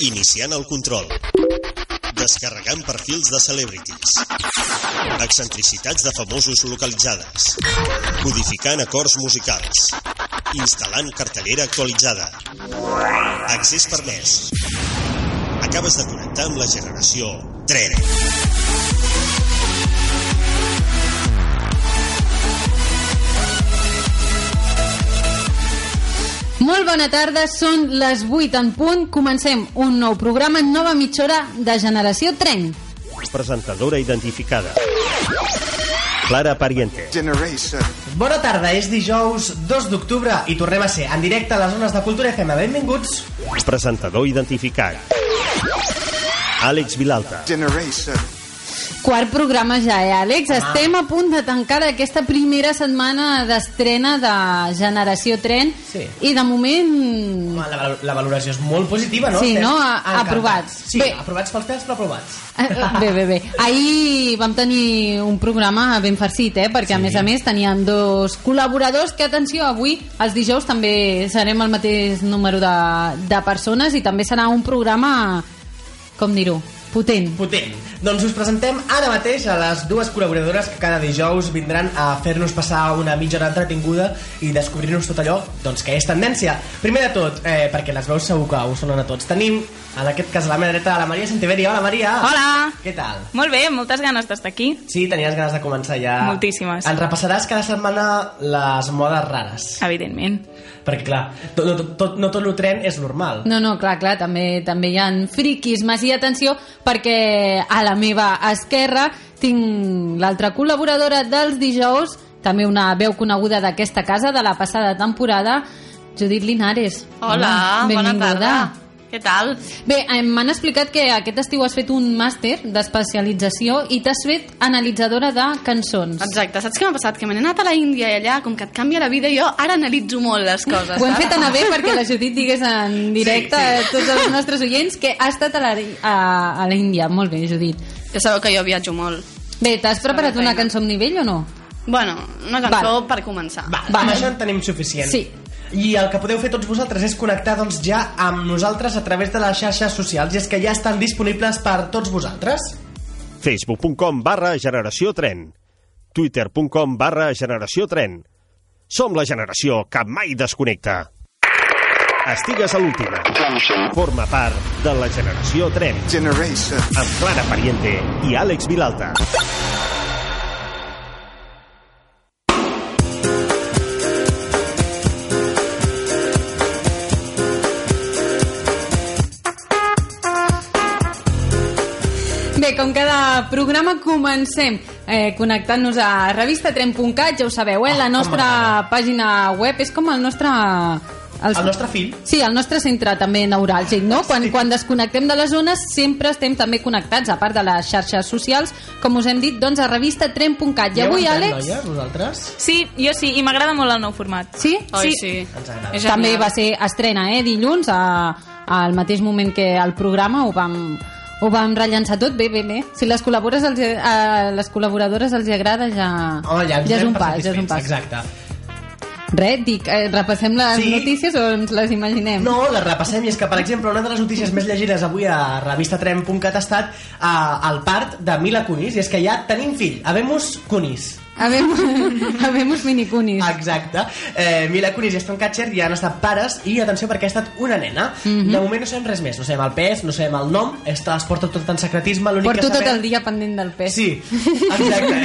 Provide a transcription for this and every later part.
Iniciant el control. Descarregant perfils de celebrities. Excentricitats de famosos localitzades. Codificant acords musicals. Instal·lant cartellera actualitzada. Accés permès. Acabes de connectar amb la generació Tren. Molt bona tarda, són les 8 en punt. Comencem un nou programa, nova mitja hora de Generació Tren. Presentadora identificada. Clara Pariente. Generation. Bona tarda, és dijous 2 d'octubre i tornem a ser en directe a les zones de Cultura FM. Benvinguts. Presentador identificat. Àlex Vilalta. Generation. Quart programa ja, eh, Àlex? Estem a punt de tancar aquesta primera setmana d'estrena de Generació Tren Sí. i de moment... Home, La, la valoració és molt positiva, no? Sí, Estem no? A- aprovats. Sí, Bé. aprovats pels pèls, però aprovats. Bé, bé, bé. Ahir vam tenir un programa ben farcit, eh? perquè a més a més teníem dos col·laboradors que, atenció, avui, els dijous, també serem el mateix número de, de persones i també serà un programa, com dir-ho, potent. Potent. Doncs us presentem ara mateix a les dues col·laboradores que cada dijous vindran a fer-nos passar una mitja hora entretinguda i descobrir-nos tot allò doncs, que és tendència. Primer de tot, eh, perquè les veus segur que us sonen a tots, tenim, en aquest cas a la meva dreta, la Maria Santiveri. Hola, Maria. Hola. Què tal? Molt bé, moltes ganes d'estar aquí. Sí, tenies ganes de començar ja. Moltíssimes. Ens repassaràs cada setmana les modes rares. Evidentment. Perquè, clar, tot, no, tot, no tot el tren és normal. No, no, clar, clar, també, també hi ha friquismes i atenció perquè a la meva esquerra tinc l'altra col·laboradora dels dijous, també una veu coneguda d'aquesta casa de la passada temporada, Judit Linares. Hola, bona benvinguda. tarda. Què tal? Bé, eh, m'han explicat que aquest estiu has fet un màster d'especialització i t'has fet analitzadora de cançons. Exacte, saps què m'ha passat? Que me n'he anat a la Índia i allà, com que et canvia la vida, jo ara analitzo molt les coses. Ho hem saps? fet anar bé perquè la Judit digués en directe Sí, a tots els nostres oients que ha estat a la, a, a la Índia. Molt bé, Judit. Ja sabeu que jo viatjo molt. Bé, t'has preparat una cançó amb nivell o no? Bueno, una cançó Val. per començar. Va, Va. amb això en tenim suficient. Sí. I el que podeu fer tots vosaltres és connectar doncs, ja amb nosaltres a través de les xarxes socials i és que ja estan disponibles per tots vosaltres. facebook.com barra generació tren. twitter.com barra generació tren. Som la generació que mai desconnecta. Estigues a l'última. Forma part de la generació tren. Generation. Amb Clara Pariente i Àlex Vilalta. Bé, com cada programa comencem eh, connectant-nos a revistatren.cat, ja ho sabeu, eh? Oh, la nostra pàgina web és com el nostre... El nostre fill. Sí, el nostre centre també neuràlgic, no? Quan, quan desconnectem de les zones sempre estem també connectats, a part de les xarxes socials, com us hem dit, doncs a revistatren.cat. I Ja avui, Àlex... Noies, vosaltres? Sí, jo sí, i m'agrada molt el nou format. Sí? Oi, Sí. sí. Ens agrada. També va ser estrena, eh, dilluns, a, al mateix moment que el programa ho vam, ho vam rellençar tot, bé, bé, bé. Si les, col·labores els, a les col·laboradores els hi agrada, ja, Home, ja, ja és un pas, ja és un pas. Exacte. Res, dic, eh, repassem les Sí. notícies o ens les imaginem? No, les repassem i és que, per exemple, una de les notícies més llegides avui a revistatrem.cat ha estat eh, el part de Mila Kunis i és que ja tenim fill, Habemus Kunis. Habemos, habemos minicunis. Exacte. Eh, Mila Kunis i Aston Catcher ja han estat pares i atenció perquè ha estat una nena. Mhm. De moment no sabem res més. No sabem el pes, no sabem el nom, està, es porta tot en secretisme. l'únic Porto que tot sabem... el dia pendent del pes. Sí, exacte.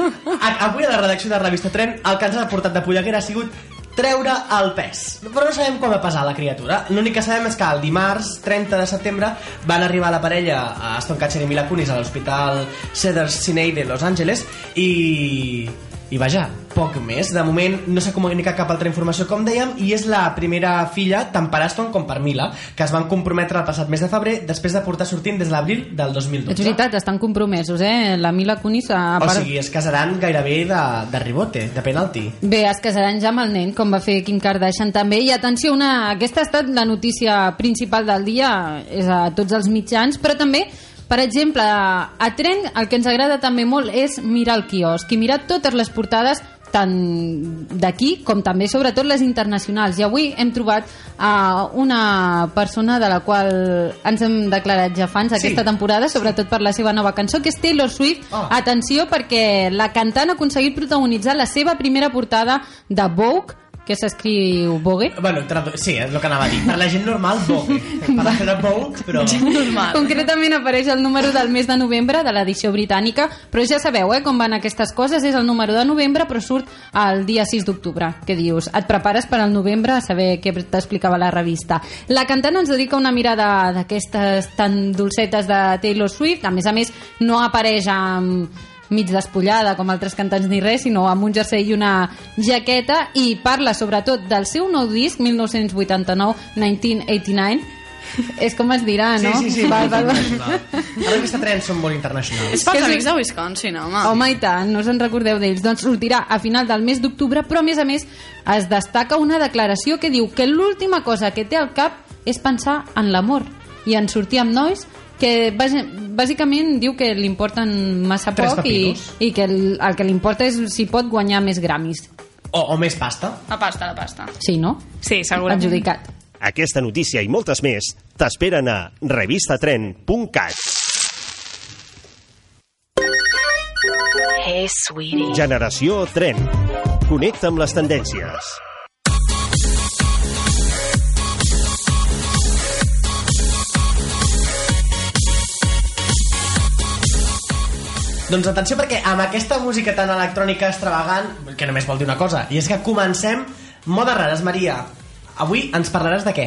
Avui a la redacció de Revista Tren el que ens ha portat de polleguera ha sigut treure el pes. Però no sabem com va pesar la criatura. L'únic que sabem és que el dimarts 30 de setembre van arribar la parella a Aston Catcher i Mila Kunis a l'hospital Cedars Sinai de Los Angeles i, i vaja, poc més. De moment no s'ha comunicat cap altra informació, com dèiem, i és la primera filla, tant per Aston com per Mila, que es van comprometre el passat mes de febrer després de portar sortint des de l'abril del 2012. És veritat, estan compromesos, eh? La Mila Kunis... A O part... sigui, es casaran gairebé de, de ribote, de penalti. Bé, es casaran ja amb el nen, com va fer Kim Kardashian també. I atenció, una... aquesta ha estat la notícia principal del dia, és a tots els mitjans, però també per exemple, a Tren el que ens agrada també molt és mirar el quiosc i mirar totes les portades tant d'aquí com també sobretot les internacionals i avui hem trobat a una persona de la qual ens hem declarat ja fans aquesta Sí. temporada, sobretot per la seva nova cançó que és Taylor Swift, Ah. atenció perquè la cantant ha aconseguit protagonitzar la seva primera portada de Vogue que s'escriu Vogue Bueno, tradu- sí, és el que anava a dir. Per la gent normal, Vogue. Per la gent de Vogue, però... Normal. Concretament apareix el número del mes de novembre de l'edició britànica, però ja sabeu eh, com van aquestes coses, és el número de novembre però surt el dia 6 d'octubre. Què dius? Et prepares per al novembre a saber què t'explicava la revista. La cantant ens dedica una mirada d'aquestes tan dolcetes de Taylor Swift, a més a més no apareix amb mig despullada com altres cantants ni res, sinó amb un jersei i una jaqueta i parla sobretot del seu nou disc 1989-1989 és com es dirà, no? Sí, sí, sí. Val, val, val. Ara aquesta trens són molt internacionals. És pels amics de Wisconsin, home. Home, i tant, no se'n recordeu d'ells. Doncs sortirà a final del mes d'octubre, però a més a més es destaca una declaració que diu que l'última cosa que té al cap és pensar en l'amor i en sortir amb nois que bàs- bàsicament diu que li importen massa Tres poc i, i que el, el que li importa és si pot guanyar més gramis. O, o més pasta. La pasta, la pasta. Sí, no? Sí, segurament. Adjudicat. Aquesta notícia i moltes més t'esperen a revistatren.cat. Hey, sweetie. Generació Tren. Connecta amb les tendències. Doncs atenció perquè amb aquesta música tan electrònica extravagant, que només vol dir una cosa, i és que comencem modes rares, Maria. Avui ens parlaràs de què?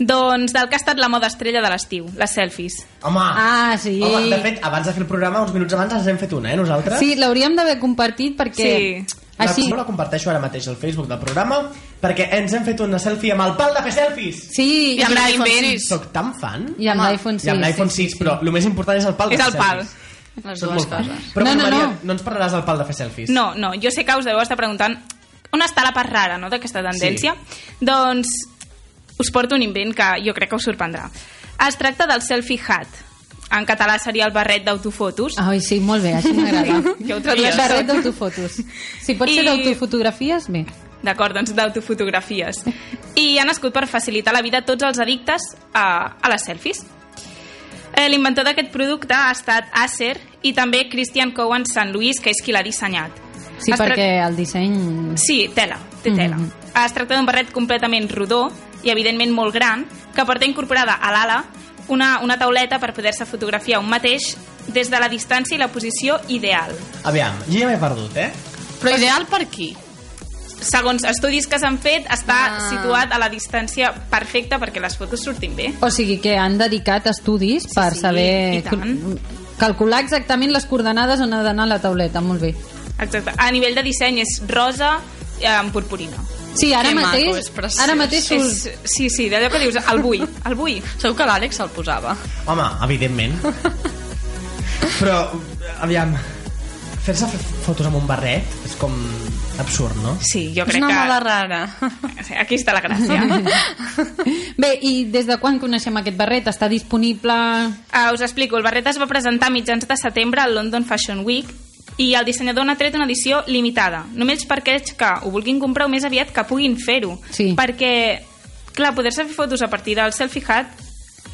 Doncs del que ha estat la moda estrella de l'estiu, les selfies. Home, Ah, sí. home, de fet, abans de fer el programa, uns minuts abans ens hem fet una, eh, nosaltres? Sí, l'hauríem d'haver compartit perquè... Sí. Així... La, no la comparteixo ara mateix al Facebook del programa perquè ens hem fet una selfie amb el pal de fer selfies. Sí, I amb i- l'iPhone l'iPhone 6. Soc tan fan. i amb l'iPhone 6. I amb l'iPhone 6, però el més important és el pal de És fer el pal. Les Soc dues molt coses. Però, No, no, no, Maria, no. no ens parlaràs del pal de fer selfies. No, no, jo sé que us deveu estar preguntant on està la part rara no, d'aquesta tendència. Doncs us porto un invent que jo crec que us sorprendrà. Es tracta del selfie hat. En català seria el barret d'autofotos. Ai, sí, molt bé, així m'agrada. Que ho traduïes Barret d'autofotos. Si pot ser I- d'autofotografies, bé. D'acord, doncs d'autofotografies. I ha nascut per facilitar la vida a tots els addictes a, a les selfies. Eh, L'inventor d'aquest producte ha estat Acer i també Christian Cowan St. Louis, que és qui l'ha dissenyat. Sí, Es tra- perquè el disseny... Sí, tela, té tela. Mm. -hmm. Es tracta d'un barret completament rodó i evidentment molt gran que porta incorporada a l'ala una, una tauleta per poder-se fotografiar un mateix des de la distància i la posició ideal. Aviam, jo ja m'he perdut, eh? Però ideal per qui? Segons estudis que s'han fet, està Ah. situat a la distància perfecta perquè les fotos surtin bé. O sigui que han dedicat estudis per sí, saber calcular exactament les coordenades on ha d'anar la tauleta. Molt bé. Exacte. A nivell de disseny és rosa eh, amb purpurina. Sí, ara Que maco, mateix... és preciós. ara mateix... És, sí, sí, d'allò que dius, el bui, el bui. Segur que l'Àlex se'l posava. Home, evidentment. Però, aviam, fer-se fotos amb un barret és com absurd, no? Sí, jo És crec una que... moda rara. Sí, Aquí està la gràcia. Bé, i des de quan coneixem aquest barret? Està disponible... Uh, us explico, el barret es va presentar a mitjans de setembre al London Fashion Week i el dissenyador n'ha tret una edició limitada, només per aquells que ho vulguin comprar o més aviat que puguin fer-ho. Sí. Perquè, clar, poder-se fer fotos a partir del selfie hat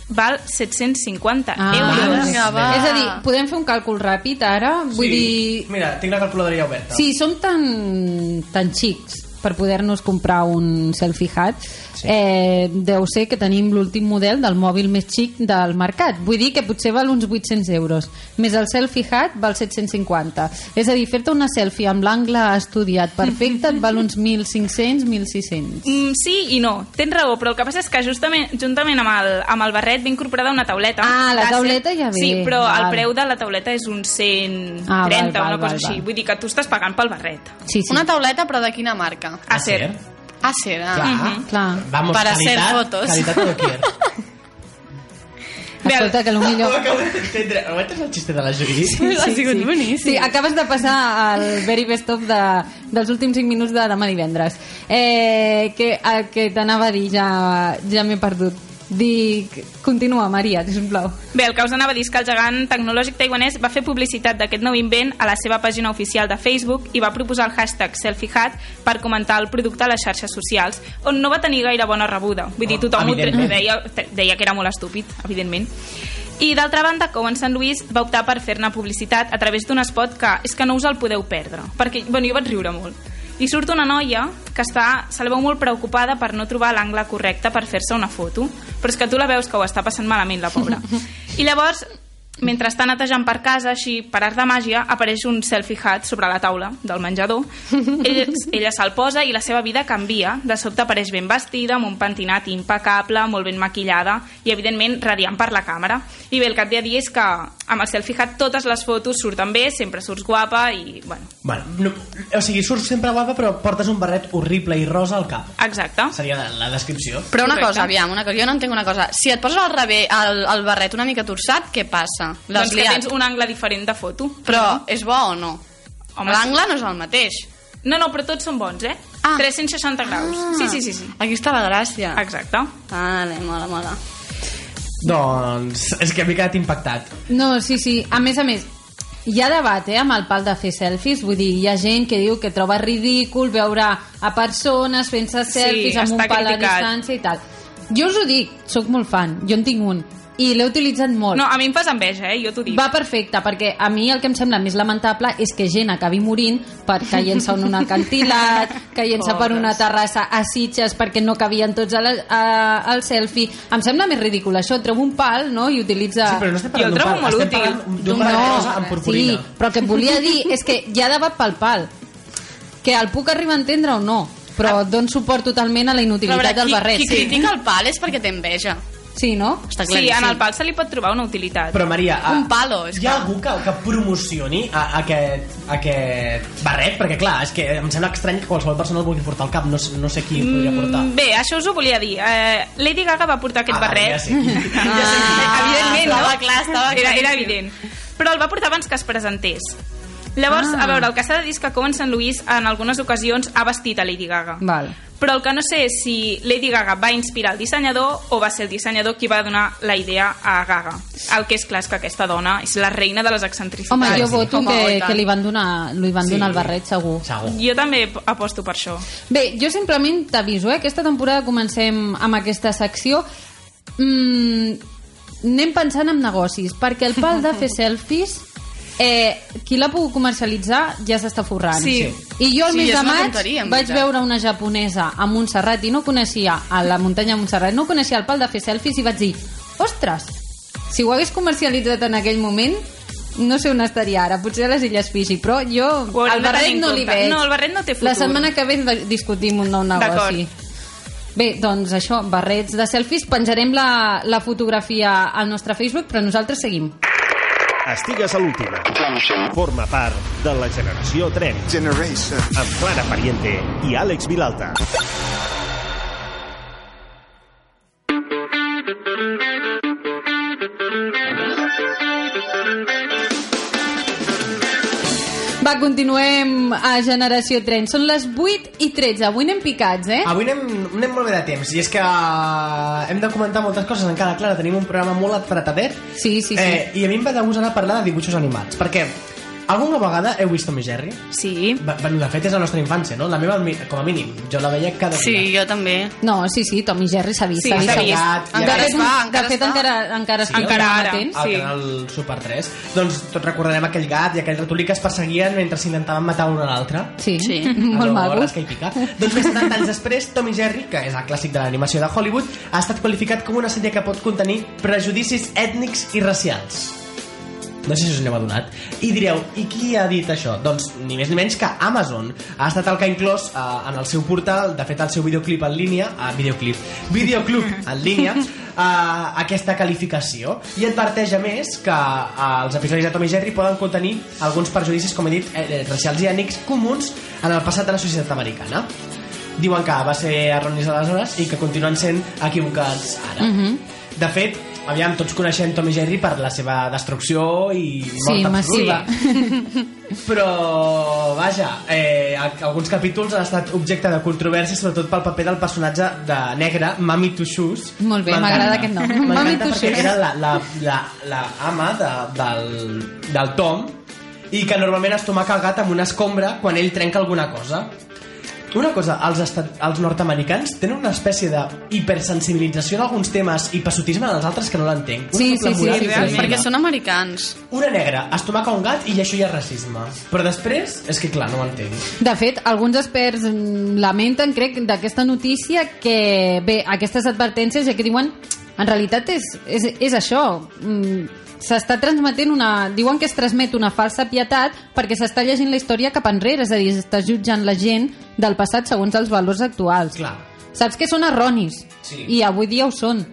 val 750 euros. vinga, va. És a dir, podem fer un càlcul ràpid ara? Vull dir... Mira, tinc la calculadora ja oberta. Si som tan, tan xics per poder-nos comprar un selfie hat, sí. eh, deu ser que tenim l'últim model del mòbil més xic del mercat. Vull dir que potser val uns 800 euros. Més el selfie hat val 750. És a dir, fer-te una selfie amb l'angle estudiat perfecte et val uns 1.500, 1.600. Mm, sí i no, tens raó, però el que passa és que justament, juntament amb el, amb el barret ve incorporada una tauleta. Ah, la tauleta ja ve, Sí, però val. el preu de la tauleta és uns 130 Ah, val, o una val, cosa val, així. val. Vull dir que tu estàs pagant pel barret. Sí, sí. Una tauleta, però de quina marca? Acer. Acer, ah. Clar. Clar. Vamos, Para hacer qualitat, fotos. Qualitat de doquier. Bé, Escolta, que el millor... Acabo d'entendre. Ho entès el xiste de la Judit? Ha sigut boníssim. Sí, acabes de passar el very best of de, dels últims 5 minuts de demà divendres. Eh, que, eh, que t'anava a dir, ja, ja m'he perdut. Dic, continua, Maria, sisplau. Bé, el que us anava a dir és que el gegant tecnològic taiwanès va fer publicitat d'aquest nou invent a la seva pàgina oficial de Facebook i va proposar el hashtag SelfieHat per comentar el producte a les xarxes socials, on no va tenir gaire bona rebuda. Vull dir, Oh, tothom ho tre- evidentment. deia, deia que era molt estúpid, evidentment. I d'altra banda, Cohen St. Louis va optar per fer-ne publicitat a través d'un spot que és que no us el podeu perdre. Perquè, bueno, jo vaig riure molt. I surt una noia que està, se la veu molt preocupada per no trobar l'angle correcte per fer-se una foto, però és que tu la veus que ho està passant malament, la pobra. I llavors, mentre està netejant per casa, així, per art de màgia, apareix un selfie hat sobre la taula del menjador. Ella, ella se'l posa i la seva vida canvia. De sobte apareix ben vestida, amb un pentinat impecable, molt ben maquillada i, evidentment, radiant per la càmera. I bé, el que et ve a dir és que amb el selfie hat totes les fotos surten bé, sempre surts guapa i, bueno, Bueno, no, o sigui, surts sempre guapa, però portes un barret horrible i rosa al cap. exacte. Seria la, la descripció. Però una Correcte. cosa, aviam, una cosa, jo no entenc una cosa. Si et poses al revés, el, el barret una mica torçat, què passa? Doncs que tens un angle diferent de foto. Però és bo o no? L'angle no és el mateix. No, no, però tots són bons, eh? Ah. 360 graus. Sí, sí, sí, sí. Aquí està la gràcia. Exacte. Vale, mola, mola. Doncs és que m'he quedat impactat. No, sí, sí. A més a més, hi ha debat eh, amb el pal de fer selfies. Vull dir, hi ha gent que diu que troba ridícul veure a persones fent-se selfies amb un pal a criticat. distància i tal. Jo us ho dic, sóc molt fan. Jo en tinc un. I l'he utilitzat molt. No, a mi em fas enveja, eh? Jo t'ho dic. Va perfecte, perquè a mi el que em sembla més lamentable és que gent acabi morint per caient-se en un acantilat, caient-se per una terrassa a Sitges perquè no cabien tots a la, a, al selfie. Em sembla més ridícul això. Treu un pal no? i utilitza... Sí, però no estem parlant d'un pal, molt estem parlant d'un barret rosa amb purpurina. Sí, però el que et volia dir és que ha debat pel pal. Que el puc arribar a entendre o no, però dono suport totalment a la a inutilitat veure, del qui, barret. qui critica el pal és perquè té enveja. Sí, no? Està Sí, claríssim. en el pal se li pot trobar una utilitat. Però, Maria, a, Un palo, és hi ha que- algú que, que promocioni a, a aquest, a aquest barret? Perquè, clar, és que em sembla estrany que qualsevol persona el vulgui portar al cap. No, sé- no sé qui el podria portar. Mm, Bé, això us ho volia dir. Eh, Lady Gaga va portar aquest Ah, barret. ja sé. Ja sé, evidentment, no? estava clar, estava era, era claríssim. evident. Però el va portar abans que es presentés. Llavors, Ah. a veure, el que s'ha de dir és que Cohen St. Louis en algunes ocasions ha vestit a Lady Gaga. Val. Però el que no sé és si Lady Gaga va inspirar el dissenyador o va ser el dissenyador qui va donar la idea a Gaga. El que és clar és que aquesta dona és la reina de les excentricitats. Home, jo voto Home, que, que li van donar, li van Sí. donar el barret, segur. Segur. Jo també aposto per això. Bé, jo simplement t'aviso, eh? aquesta temporada comencem amb aquesta secció. Mm, anem pensant en negocis, perquè el pal de fer selfies eh, qui l'ha pogut comercialitzar ja s'està forrant. Sí. I jo al Sí, mes de maig tonteria, vaig veritat. veure una japonesa a Montserrat i no coneixia a la muntanya de Montserrat, no coneixia el pal de fer selfies i vaig dir, ostres, si ho hagués comercialitzat en aquell moment no sé on estaria ara, potser a les Illes Fiji, però jo el de barret no li veig. No, el barret no té futur. La setmana que ve discutim un nou negoci. Bé, doncs això, barrets de selfies. Penjarem la, la fotografia al nostre Facebook, però nosaltres seguim. Estigues a l'última. Forma part de la generació Tren Generation. amb Clara Pariente i Àlex Vilalta. Va, continuem a Generació Tren. Són les 8 i 13. Avui anem picats, eh? Avui anem, anem molt bé de temps i és que eh, hem de comentar moltes coses encara, Clara, tenim un programa molt apretadet Sí, sí, sí. eh, i a mi em va de gust anar a parlar de dibuixos animats perquè Alguna vegada heu vist Tom i Jerry? Sí. Va, bueno, de fet és la nostra infància, no? La meva, com a mínim. Jo la veia cada Sí, dia. jo també. No, sí, sí, Tom i Jerry s'ha vist. Sí, s'ha vist. Ja, Encara de fet, es fa, encara de fet es fa. encara, encara Sí, encara ara. al Sí. canal Super 3 doncs tots recordarem aquell gat i aquell ratolí que es perseguien mentre s'intentaven matar un a l'altre Sí, Sí. molt maco. rasca i pica. Doncs més de 70 anys després, Tom i Jerry, que és el clàssic de l'animació de Hollywood, ha estat qualificat com una sèrie que pot contenir prejudicis ètnics i racials. No sé si us n'heu adonat. I direu, i qui ha dit això? Doncs ni més ni menys que Amazon. Ha estat el que ha inclòs eh, en el seu portal, de fet el seu videoclip en línia, eh, videoclip, videoclub en línia, eh, aquesta qualificació. I adverteix a més que eh, els episodis de Tom i Jerry poden contenir alguns perjudicis, com he dit, eh, racials i ètnics comuns en el passat de la societat americana. Diuen que va ser erronis aleshores i que continuen sent equivocats ara. Mhm. De fet, aviam, tots coneixem Tom i Jerry per la seva destrucció i mort Sí, absoluta. massiva. Però, vaja, eh, al- alguns capítols han estat objecte de controvèrsia, sobretot pel paper del personatge de negre, Mami Two Shoes. Molt bé, m'agrada aquest nom. Mami Two Shoes. era la, la, la, la ama de, del, del Tom i que normalment es tomaca el gat amb una escombra quan ell trenca alguna cosa. Una cosa, els, estat, els nord-americans tenen una espècie de hipersensibilització en alguns temes i passotisme en els altres que no l'entenc. Una Sí, sí, sí, sí, sí. Perquè són americans. Una negra es tomaca un gat i això ja és racisme. Però després, és que clar, no ho entenc. De fet, alguns experts mm, lamenten, crec, d'aquesta notícia que, bé, aquestes advertències ja que diuen, en realitat és, és, és això, mm, s'està transmetent una... Diuen que es transmet una falsa pietat perquè s'està llegint la història cap enrere, és a dir, s'està jutjant la gent del passat segons els valors actuals. Clar. Saps que són erronis, Sí. i avui dia ho són,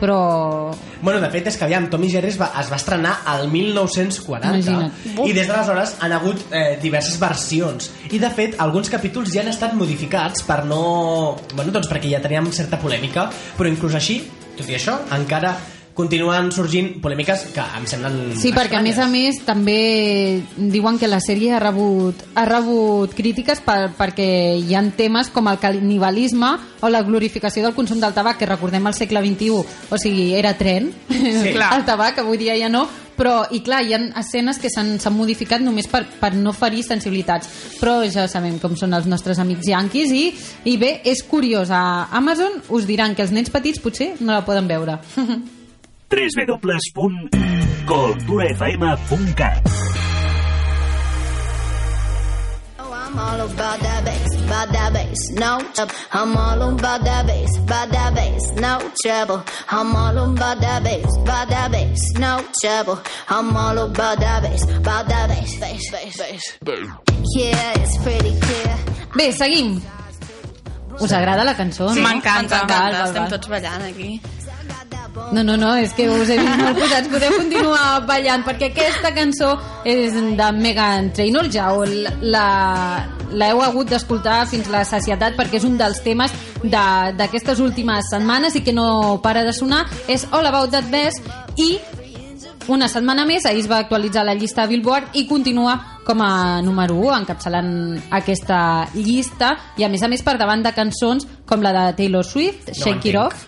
però... Bueno, de fet, és que aviam, Tom i Jerry es va, es va estrenar al 1940 Imagina't. i des d'aleshores han hagut eh, diverses versions i de fet alguns capítols ja han estat modificats per no... Bueno, doncs perquè ja teníem certa polèmica però inclús així, tot i això encara continuen sorgint polèmiques que em semblen Sí, perquè a més a més també diuen que la sèrie ha rebut, ha rebut crítiques per, perquè hi han temes com el canibalisme o la glorificació del consum del tabac, que recordem al segle XXI, o sigui, era tren, Sí. Clar. el tabac, avui dia ja no, però, i clar, hi ha escenes que s'han s'han modificat només per, per no ferir sensibilitats, però ja sabem com són els nostres amics yanquis i, i bé, és curiós, a Amazon us diran que els nens petits potser no la poden veure. www.culturafm.cat Oh, I'm all about that bass, about that bass, no trouble. I'm all about that bass, about that bass, no trouble. I'm all about that bass, about that bass, no trouble. I'm all about that bass, about that bass, bass, bass, bass. Yeah, it's pretty clear. Bé, seguim. Us agrada la cançó? Sí, no? m'encanta. Estem tots ballant aquí. No, no, no, és que us he vist molt posats. Podeu continuar ballant, perquè aquesta cançó és de Megan Trainor. Ja l'heu hagut d'escoltar fins la sacietat perquè és un dels temes de- d'aquestes últimes setmanes i que no para de sonar. És All About That Bass i una setmana més, ahir es va actualitzar la llista de Billboard i continua com a número 1, encapçalant aquesta llista i a més a més per davant de cançons com la de Taylor Swift, Shake It. Off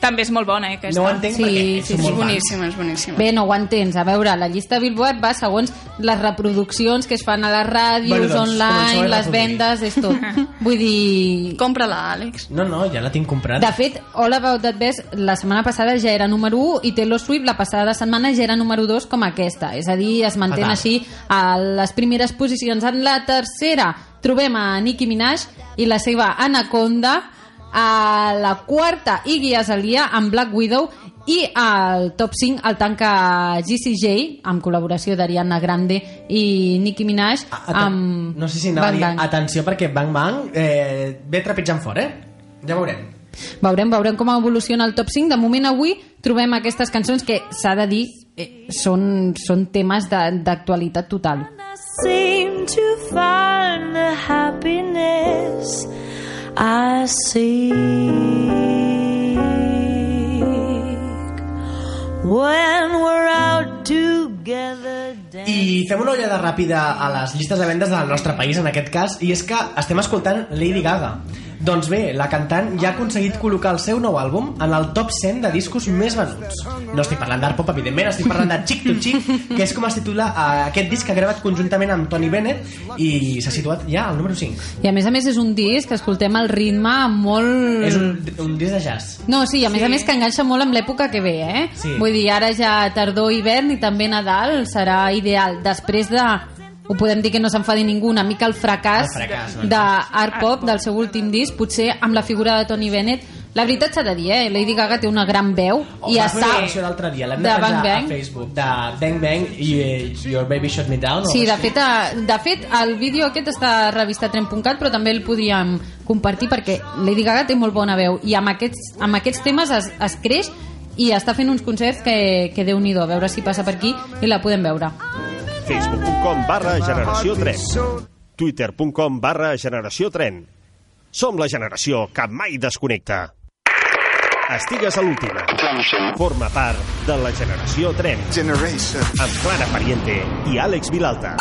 També és molt bona, eh, aquesta. no ho entenc Sí, perquè sí, som sí. És molt fans. boníssima, és boníssima. Bé, no ho entens. A veure, la llista de Billboard va segons les reproduccions que es fan a les ràdios, Bueno, doncs, online, les vendes, és tot. Vull dir... Compra-la, Àlex. no, no, ja la tinc comprada De fet, All About That Bass la setmana passada ja era número 1 i Taylor Swift la passada setmana ja era número 2 com aquesta. És a dir, es mantén Fatal. així a les primeres posicions. En la tercera trobem a Nicki Minaj i la seva Anaconda. A la quarta, Iggy Azalea amb Black Widow i al top 5 el tanca GCJ amb col·laboració d'Ariana Grande i Nicki Minaj amb no sé si anava Bang a dir Bang. atenció perquè Bang Bang eh, ve trepitjant fort, eh? Ja veurem. Veurem, veurem com evoluciona el top 5. De moment avui trobem aquestes cançons que s'ha de dir eh, són, són temes de- d'actualitat total. seem to find the happiness I seek when we're out together. I fem una ullada ràpida a les llistes de vendes del nostre país, en aquest cas, i és que estem escoltant Lady Gaga. Doncs bé, la cantant ja ha aconseguit col·locar el seu nou àlbum en el top 100 de discos més venuts. No estic parlant d'art pop, evidentment, estic parlant de Chick to Chick, que és com es titula eh, aquest disc que ha gravat conjuntament amb Tony Bennett i s'ha situat ja al número 5. I a més a més és un disc que escoltem el ritme molt... És un, un disc de jazz. No, sí, a més a més que enganxa molt amb l'època que ve, eh? Sí. Vull dir, ara ja tardor, hivern i també Nadal serà ideal. Després de ho podem dir que no s'enfadi ningú, una mica el fracàs, El fracàs, no? d'Art Pop, del seu últim disc, potser amb la figura de Tony Bennett. La veritat s'ha de dir, eh? Lady Gaga té una gran veu Oh, i fer està... una versió l'altre dia, l'hem de, de Bang Bang. a Facebook, de Bang Bang i eh, Your Baby Shut Me Down. o Sí, de fet, eh, de fet, el vídeo aquest està a revistatrem.cat, però també el podríem compartir perquè Lady Gaga té molt bona veu i amb aquests, amb aquests temes es, es creix i està fent uns concerts que, que déu nhi a veure si passa per aquí i la podem veure. facebook.com barra generació tren twitter.com barra generació tren Som la generació que mai desconnecta. Estigues a l'última. Forma part de la generació tren Generation. amb Clara Pariente i Àlex Vilalta.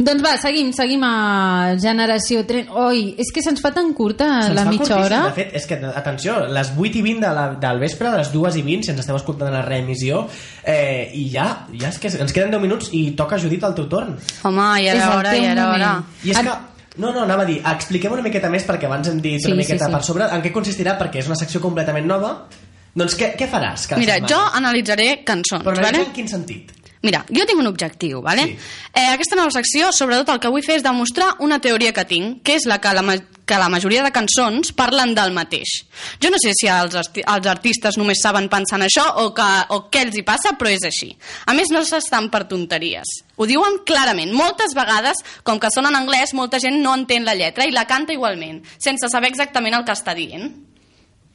Doncs va, seguim, seguim a Generació Tren. Oi, és que se'ns fa tan curta Se'ns la mitja curtíssim. hora. De fet, és que, atenció, les 8 i 20 de la, del vespre, de les 2 i 20, si ens esteu escoltant la reemissió, eh, i ja, ja és que ens queden 10 minuts i toca, Judit, el teu torn. Home, ja És era el hora, teu ja era hora. I és que... No, no, anava a dir, expliquem una miqueta més perquè abans hem dit Sí, una sí, miqueta sí. per sobre en què consistirà, perquè és una secció completament nova. Doncs què, què faràs cada Mira, setmana? jo analitzaré cançons, Però vale? en quin sentit? Mira, jo tinc un objectiu, vale? Sí. Eh, aquesta nova secció, sobretot el que vull fer és demostrar una teoria que tinc, que és la que la, ma que la majoria de cançons parlen del mateix. Jo no sé si els, arti els artistes només saben pensar en això o, que, o què els hi passa, però és així. A més, no s'estan per tonteries. Ho diuen clarament. Moltes vegades, com que són en anglès, molta gent no entén la lletra i la canta igualment, sense saber exactament el que està dient.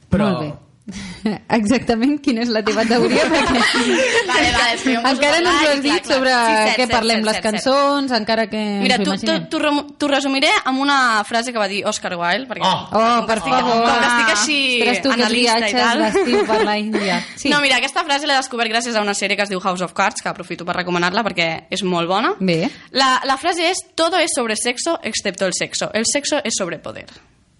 Però... Molt bé. Exactament quina és la teva teoria perquè Vale, vale, encara no ens ho has clar, dit clar. sobre Sí, cert, què cert, parlem cert, les cert, cert. cançons encara que Mira, t'ho resumiré amb una frase que va dir Oscar Wilde, perquè Oh. Oh, per estic- favor. com que estic així Ostres, tu, analista i tal. per la Índia. Sí. No, mira, aquesta frase l'he descobert gràcies a una sèrie que es diu House of Cards, que aprofito per recomanar-la perquè és molt bona. Bé. La, la frase és, todo es sobre sexo excepto el sexo. El sexo es sobre poder.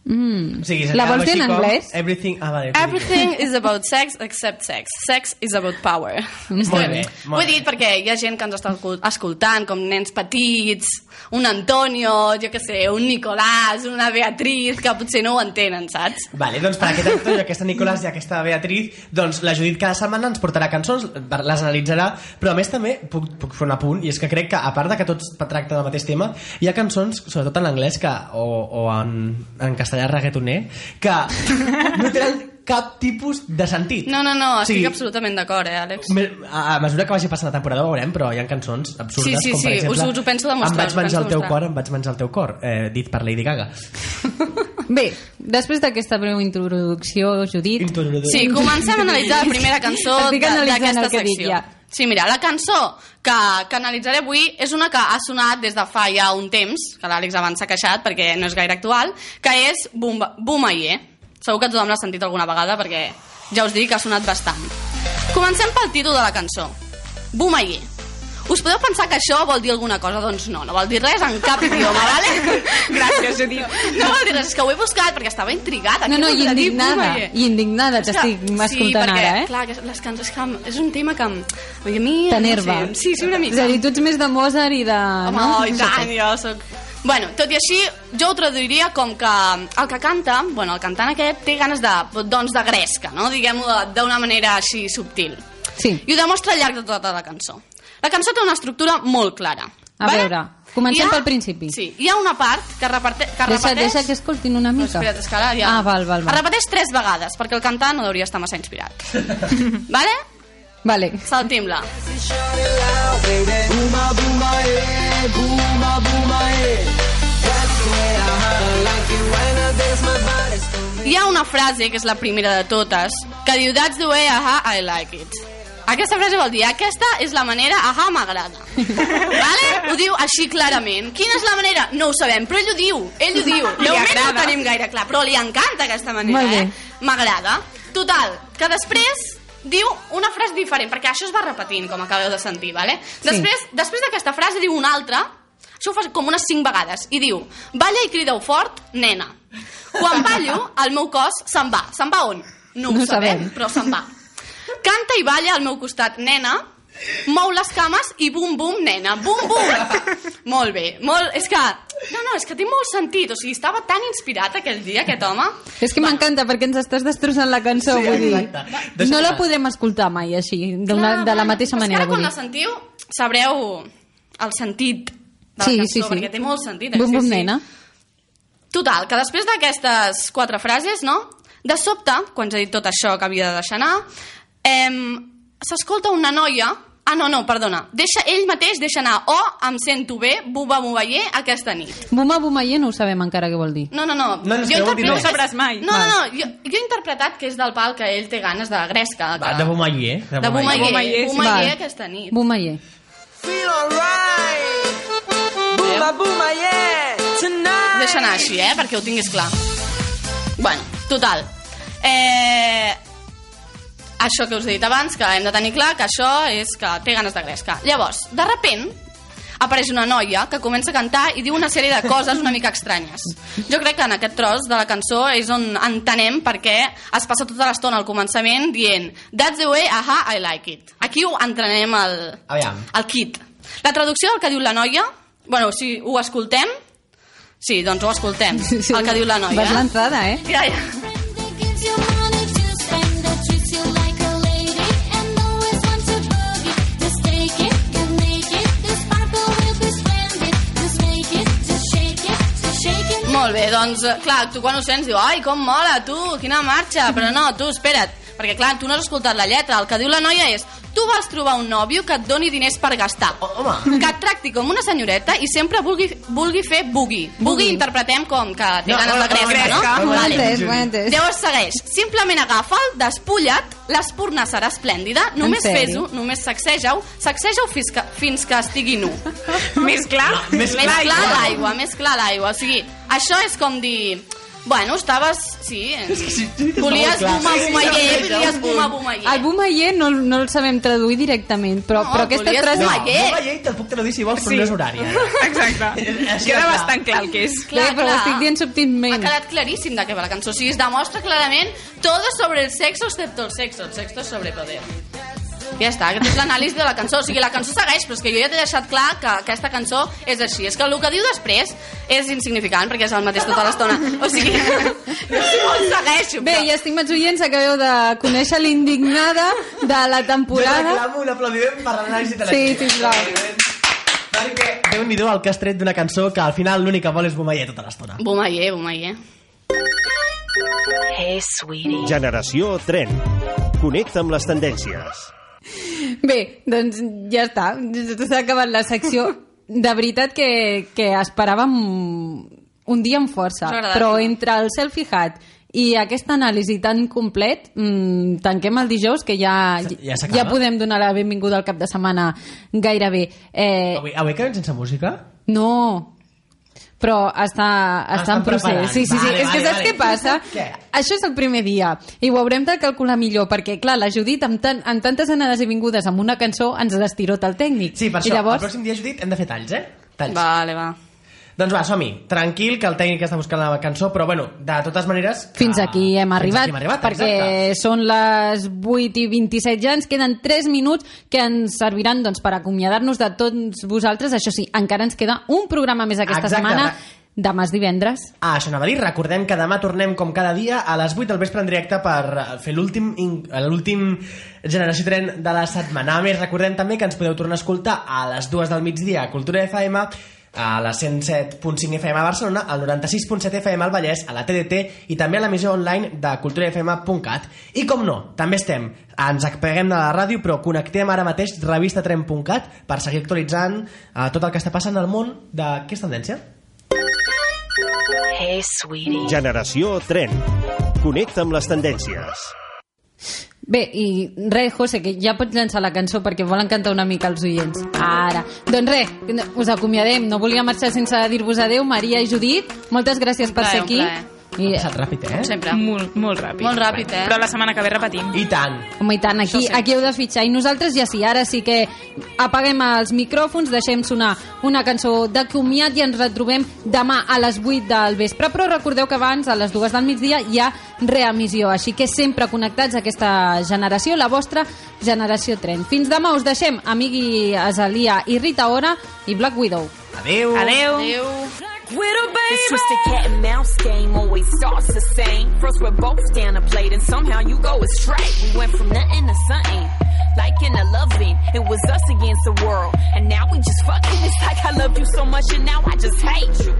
Mm. O sigui, La vols dir en anglès? Everything... Ah, vale, Everything is about sex except sex. Sex is about power. Molt bé, Ho molt he dit perquè hi ha gent que ens està escol- escoltant, com nens petits, un Antonio, jo que sé, un Nicolàs, una Beatriz, que potser no ho entenen, saps? Vale, doncs per aquest actor i aquesta Nicolàs i aquesta Beatriz, doncs la Judit cada setmana ens portarà cançons, les analitzarà, però a més també puc, puc fer un apunt, i és que crec que a part de que tots tracta del mateix tema, hi ha cançons, sobretot en anglès que, o, o en, en castellà reggaetoner, que no tenen cap tipus de sentit. No, no, no, estic Sí. absolutament d'acord, eh, Àlex? A, a mesura que vagi passant la temporada ho veurem, però hi ha cançons absurdes Sí, sí, com per sí, exemple us- us ho penso demostrar, Em vaig menjar el teu demostrar. cor, em vaig menjar el teu cor eh, dit per Lady Gaga Bé, després d'aquesta breu introducció, Judit... Sí, comencem a analitzar la primera cançó d'aquesta secció. ja. Sí, mira, la cançó que, que analitzaré avui és una que ha sonat des de fa ja un temps, que l'Àlex abans s'ha queixat perquè no és gaire actual, que és Bumba- Boomaye. Segur que tothom l'ha sentit alguna vegada perquè ja us dic que ha sonat bastant. Comencem pel títol de la cançó. Boomaye. Us podeu pensar que això vol dir alguna cosa? Doncs no, no vol dir res en cap idioma, vale? Gràcies, Judit. No vol dir res, és que ho he buscat perquè estava intrigada. No, no, i indignada, i indignada t'estic escoltant perquè, ara, eh? clar, que les cançons que és un tema que em- a mi... T'enerva. No sé, sí, sí, una mica. És a dir, tu ets més de Mozart i de... Home, no? oh, i tant, jo soc... Bueno, tot i així, jo ho traduiria com que el que canta, bueno, el cantant aquest té ganes de, doncs, de gresca, no? Diguem-ho de- d'una manera així subtil. Sí. I ho demostra al llarg de tota la cançó. La cançó té una estructura molt clara. A veure, comencem ha- pel principi. Sí, hi ha una part que, reparte, que Deixa, repeteix... deixa que escoltin una No, mica. espera't, és que ara ja... Ah, val, val, Es val. repeteix tres vegades, perquè el cantant no hauria estar massa inspirat. vale? Vale. Saltim-la. Hi ha una frase, que és la primera de totes, que diu That's the way, aha, I like it. Aquesta frase vol dir, aquesta és la manera, aha, m'agrada. vale? Ho diu així clarament. Quina és la manera? No ho sabem, però ell ho diu. Ell ho diu. De moment no ho tenim gaire clar, però li encanta aquesta manera, eh? M'agrada. Total, que després diu una frase diferent, perquè això es va repetint, com acabeu de sentir, vale? Després, després d'aquesta frase diu una altra, Això ho fa com unes 5 vegades. I diu, balla i crideu fort, nena. Quan ballo, el meu cos se'n va. Se'n va on? No, No ho sabem, sabem. però se'n va. Canta i balla al meu costat, nena. Mou les cames i bum, bum, nena. Bum, bum. molt bé. Molt... És que... No, no, és que té molt sentit. O sigui, estava tan inspirat aquell dia, aquest home. És que m'encanta perquè ens estàs destrossant la cançó, Sí, vull dir. exacte. No la podem escoltar mai així, d'una, Clar, de la mateixa és que manera, ara quan la sentiu sabreu el sentit de la Sí, cançó, sí, sí. perquè té molt sentit. eh? Bum, sí, bum, sí. nena. Total, que després d'aquestes quatre frases, no? De sobte, quan he dit tot això que havia de deixar anar, em, s'escolta una noia... Ah, no, no, perdona. Deixa, ell mateix deixa anar o em sento bé, buba buballer, aquesta nit. Buma bumayer no ho sabem encara què vol dir. No, no, no. No, no, Jo res. No ho sabràs mai. No, no, no. Jo, jo he interpretat que és del pal que ell té ganes de gresca. Va, Que... de Bumayer. De. Bumaller, sí. Bumaller Val. aquesta nit. Bumayer. Feel alright. Booma, yeah. Tonight. Deixa anar així, eh? Perquè ho tinguis clar. Bueno, total. Eh, això que us he dit abans, que hem de tenir clar que això és que té ganes de gresca. Llavors, de repent, apareix una noia que comença a cantar i diu una sèrie de coses una mica estranyes. Jo crec que en aquest tros de la cançó és on entenem per què es passa tota l'estona al començament dient That's the way, aha, I like it. Aquí ho entrenem el, Aviam. el kit. La traducció del que diu la noia, bueno, si ho escoltem, sí, doncs ho escoltem, el que diu la noia. Vas lanzada, eh? Ja, ja. Molt bé, doncs, eh, clar, tu quan ho sents diu ai, com mola, tu, quina marxa, però no, tu, espera't, perquè clar, tu no has escoltat la lletra, el que diu la noia és tu vols trobar un nòvio que et doni diners per gastar, home. que et tracti com una senyoreta i sempre vulgui, vulgui fer boogie. Boogie interpretem com que té No, ganes de no, no, gresca, no? he Vale. entès, ho he entès. Llavors segueix. Simplement agafa'l, despulla't, l'espurna serà esplèndida, només fes-ho, només sacseja-ho, sacseja-ho fins que, fins que estigui nu. Més clar? Més Més clar, clar clar. l'aigua, més clar l'aigua. O sigui, això és com dir... Bueno, estaves... Sí, volies clar. sí, volies sí. buma bumaller. El bumayer no, no el sabem traduir directament, però, No, però aquesta volies frase... No, Bumayer te'l puc traduir si vols, però Sí. no és horari. Exacte. Així Queda clar. bastant clar el que és. Bé, però ho estic dient Ha subtilment. quedat claríssim de què va la cançó. O sigui, es demostra clarament todo sobre el sexo excepto el sexo. El sexo sobre poder. Ja està, aquest és l'anàlisi de la cançó. O sigui, la cançó segueix, però és que jo ja t'he deixat clar que aquesta cançó és així. És que el que diu després és insignificant, perquè és el mateix tota l'estona. O sigui, jo si vols segueixo. Bé, i estimats oients, acabeu de conèixer l'indignada de la Jo temporada. reclamo un aplaudiment per l'anàlisi de la Sí, sisplau. Perquè Déu-n'hi-do el que has tret d'una cançó que al final l'únic que vol és Bumayer tota l'estona. Bumaller, bumaller. Hey, sweetie. Generació Tren. Connecta amb les tendències. Bé, doncs ja està. S'ha acabat la secció. De veritat que, que esperàvem un dia amb força, però entre el selfie hat i aquesta anàlisi tan complet, mmm, tanquem el dijous, que ja, Ja ja podem donar la benvinguda al cap de setmana gairebé. Eh, Avui, avui quedem sense música? no, però està, està en procés. Sí, sí, sí. Vale, és que vale, saps vale. què passa? Què? Això és el primer dia i ho haurem de calcular millor perquè, clar, la Judit amb, tan, amb tantes anades i vingudes amb una cançó ens destirota el tècnic. Sí, per I això, llavors... el pròxim dia, Judit, hem de fer talls, eh? Talls. Vale, va. Doncs va, som-hi. Tranquil, que el tècnic està buscant la cançó, però bueno, de totes maneres... que- Fins aquí hem fins arribat, aquí hem arribat perquè exacte. són les 8 i 27 ja, ens queden 3 minuts que ens serviran doncs, per acomiadar-nos de tots vosaltres. Això sí, encara ens queda un programa més aquesta Exacte. setmana, demà és divendres. Ah, això anava a dir, recordem que demà tornem com cada dia a les 8 del vespre en directe per eh, fer l'últim in- l'últim Generació Tren de la setmana. A més, recordem també que ens podeu tornar a escoltar a les 2 del migdia a Cultura FM, a la 107.5 FM a Barcelona, al 96.7 FM al Vallès, a la TDT i també a l'emissió online de culturafm.cat. I com no, també estem, ens apaguem de la ràdio, però connectem ara mateix revistatren.cat per seguir actualitzant eh, tot el que està passant al món de... Què és tendència? Hey, sweetie. Generació Tren. Connecta amb les tendències. Bé, i res, José, que ja pots llançar la cançó perquè volen cantar una mica els oients. Ara. Doncs res, us acomiadem. No volia marxar sense dir-vos adeu, Maria i Judit. Moltes gràcies per plaer, ser un aquí. plaer. I, Ha passat ràpid, eh? Sempre. Molt, molt ràpid. Molt ràpid, eh? Però la setmana que ve repetim. I tant. home, i tant, aquí, sí. aquí heu de fitxar. I nosaltres ja sí, ara sí que apaguem els micròfons, deixem sonar una cançó de comiat i ens retrobem demà a les 8 del vespre. Però recordeu que abans, a les 2 del migdia, hi ha reemissió. Així que sempre connectats a aquesta generació, la vostra generació tren. Fins demà us deixem Amigui Azalia i Rita Ora i Black Widow. Adéu. Adeu. Adéu. Widow baby. This twisted cat and mouse game always starts the same. First we're both down a plate and somehow you go astray. We went from nothing to something. Like in a loving, it was us against the world. And now we just fucking. It's like I loved you so much and now I just hate you.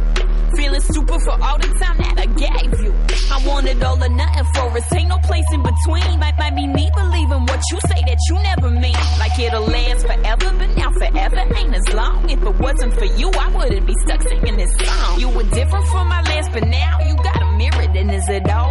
Feeling stupid for all the time that I gave you. I wanted all or nothing for us. Ain't no place in between. Might, might be me believing what you say that you never mean. Like it'll last forever, but now forever ain't as long. If it wasn't for you, I wouldn't be stuck singing this song. You were different from my last, but now you got a mirror. And is it all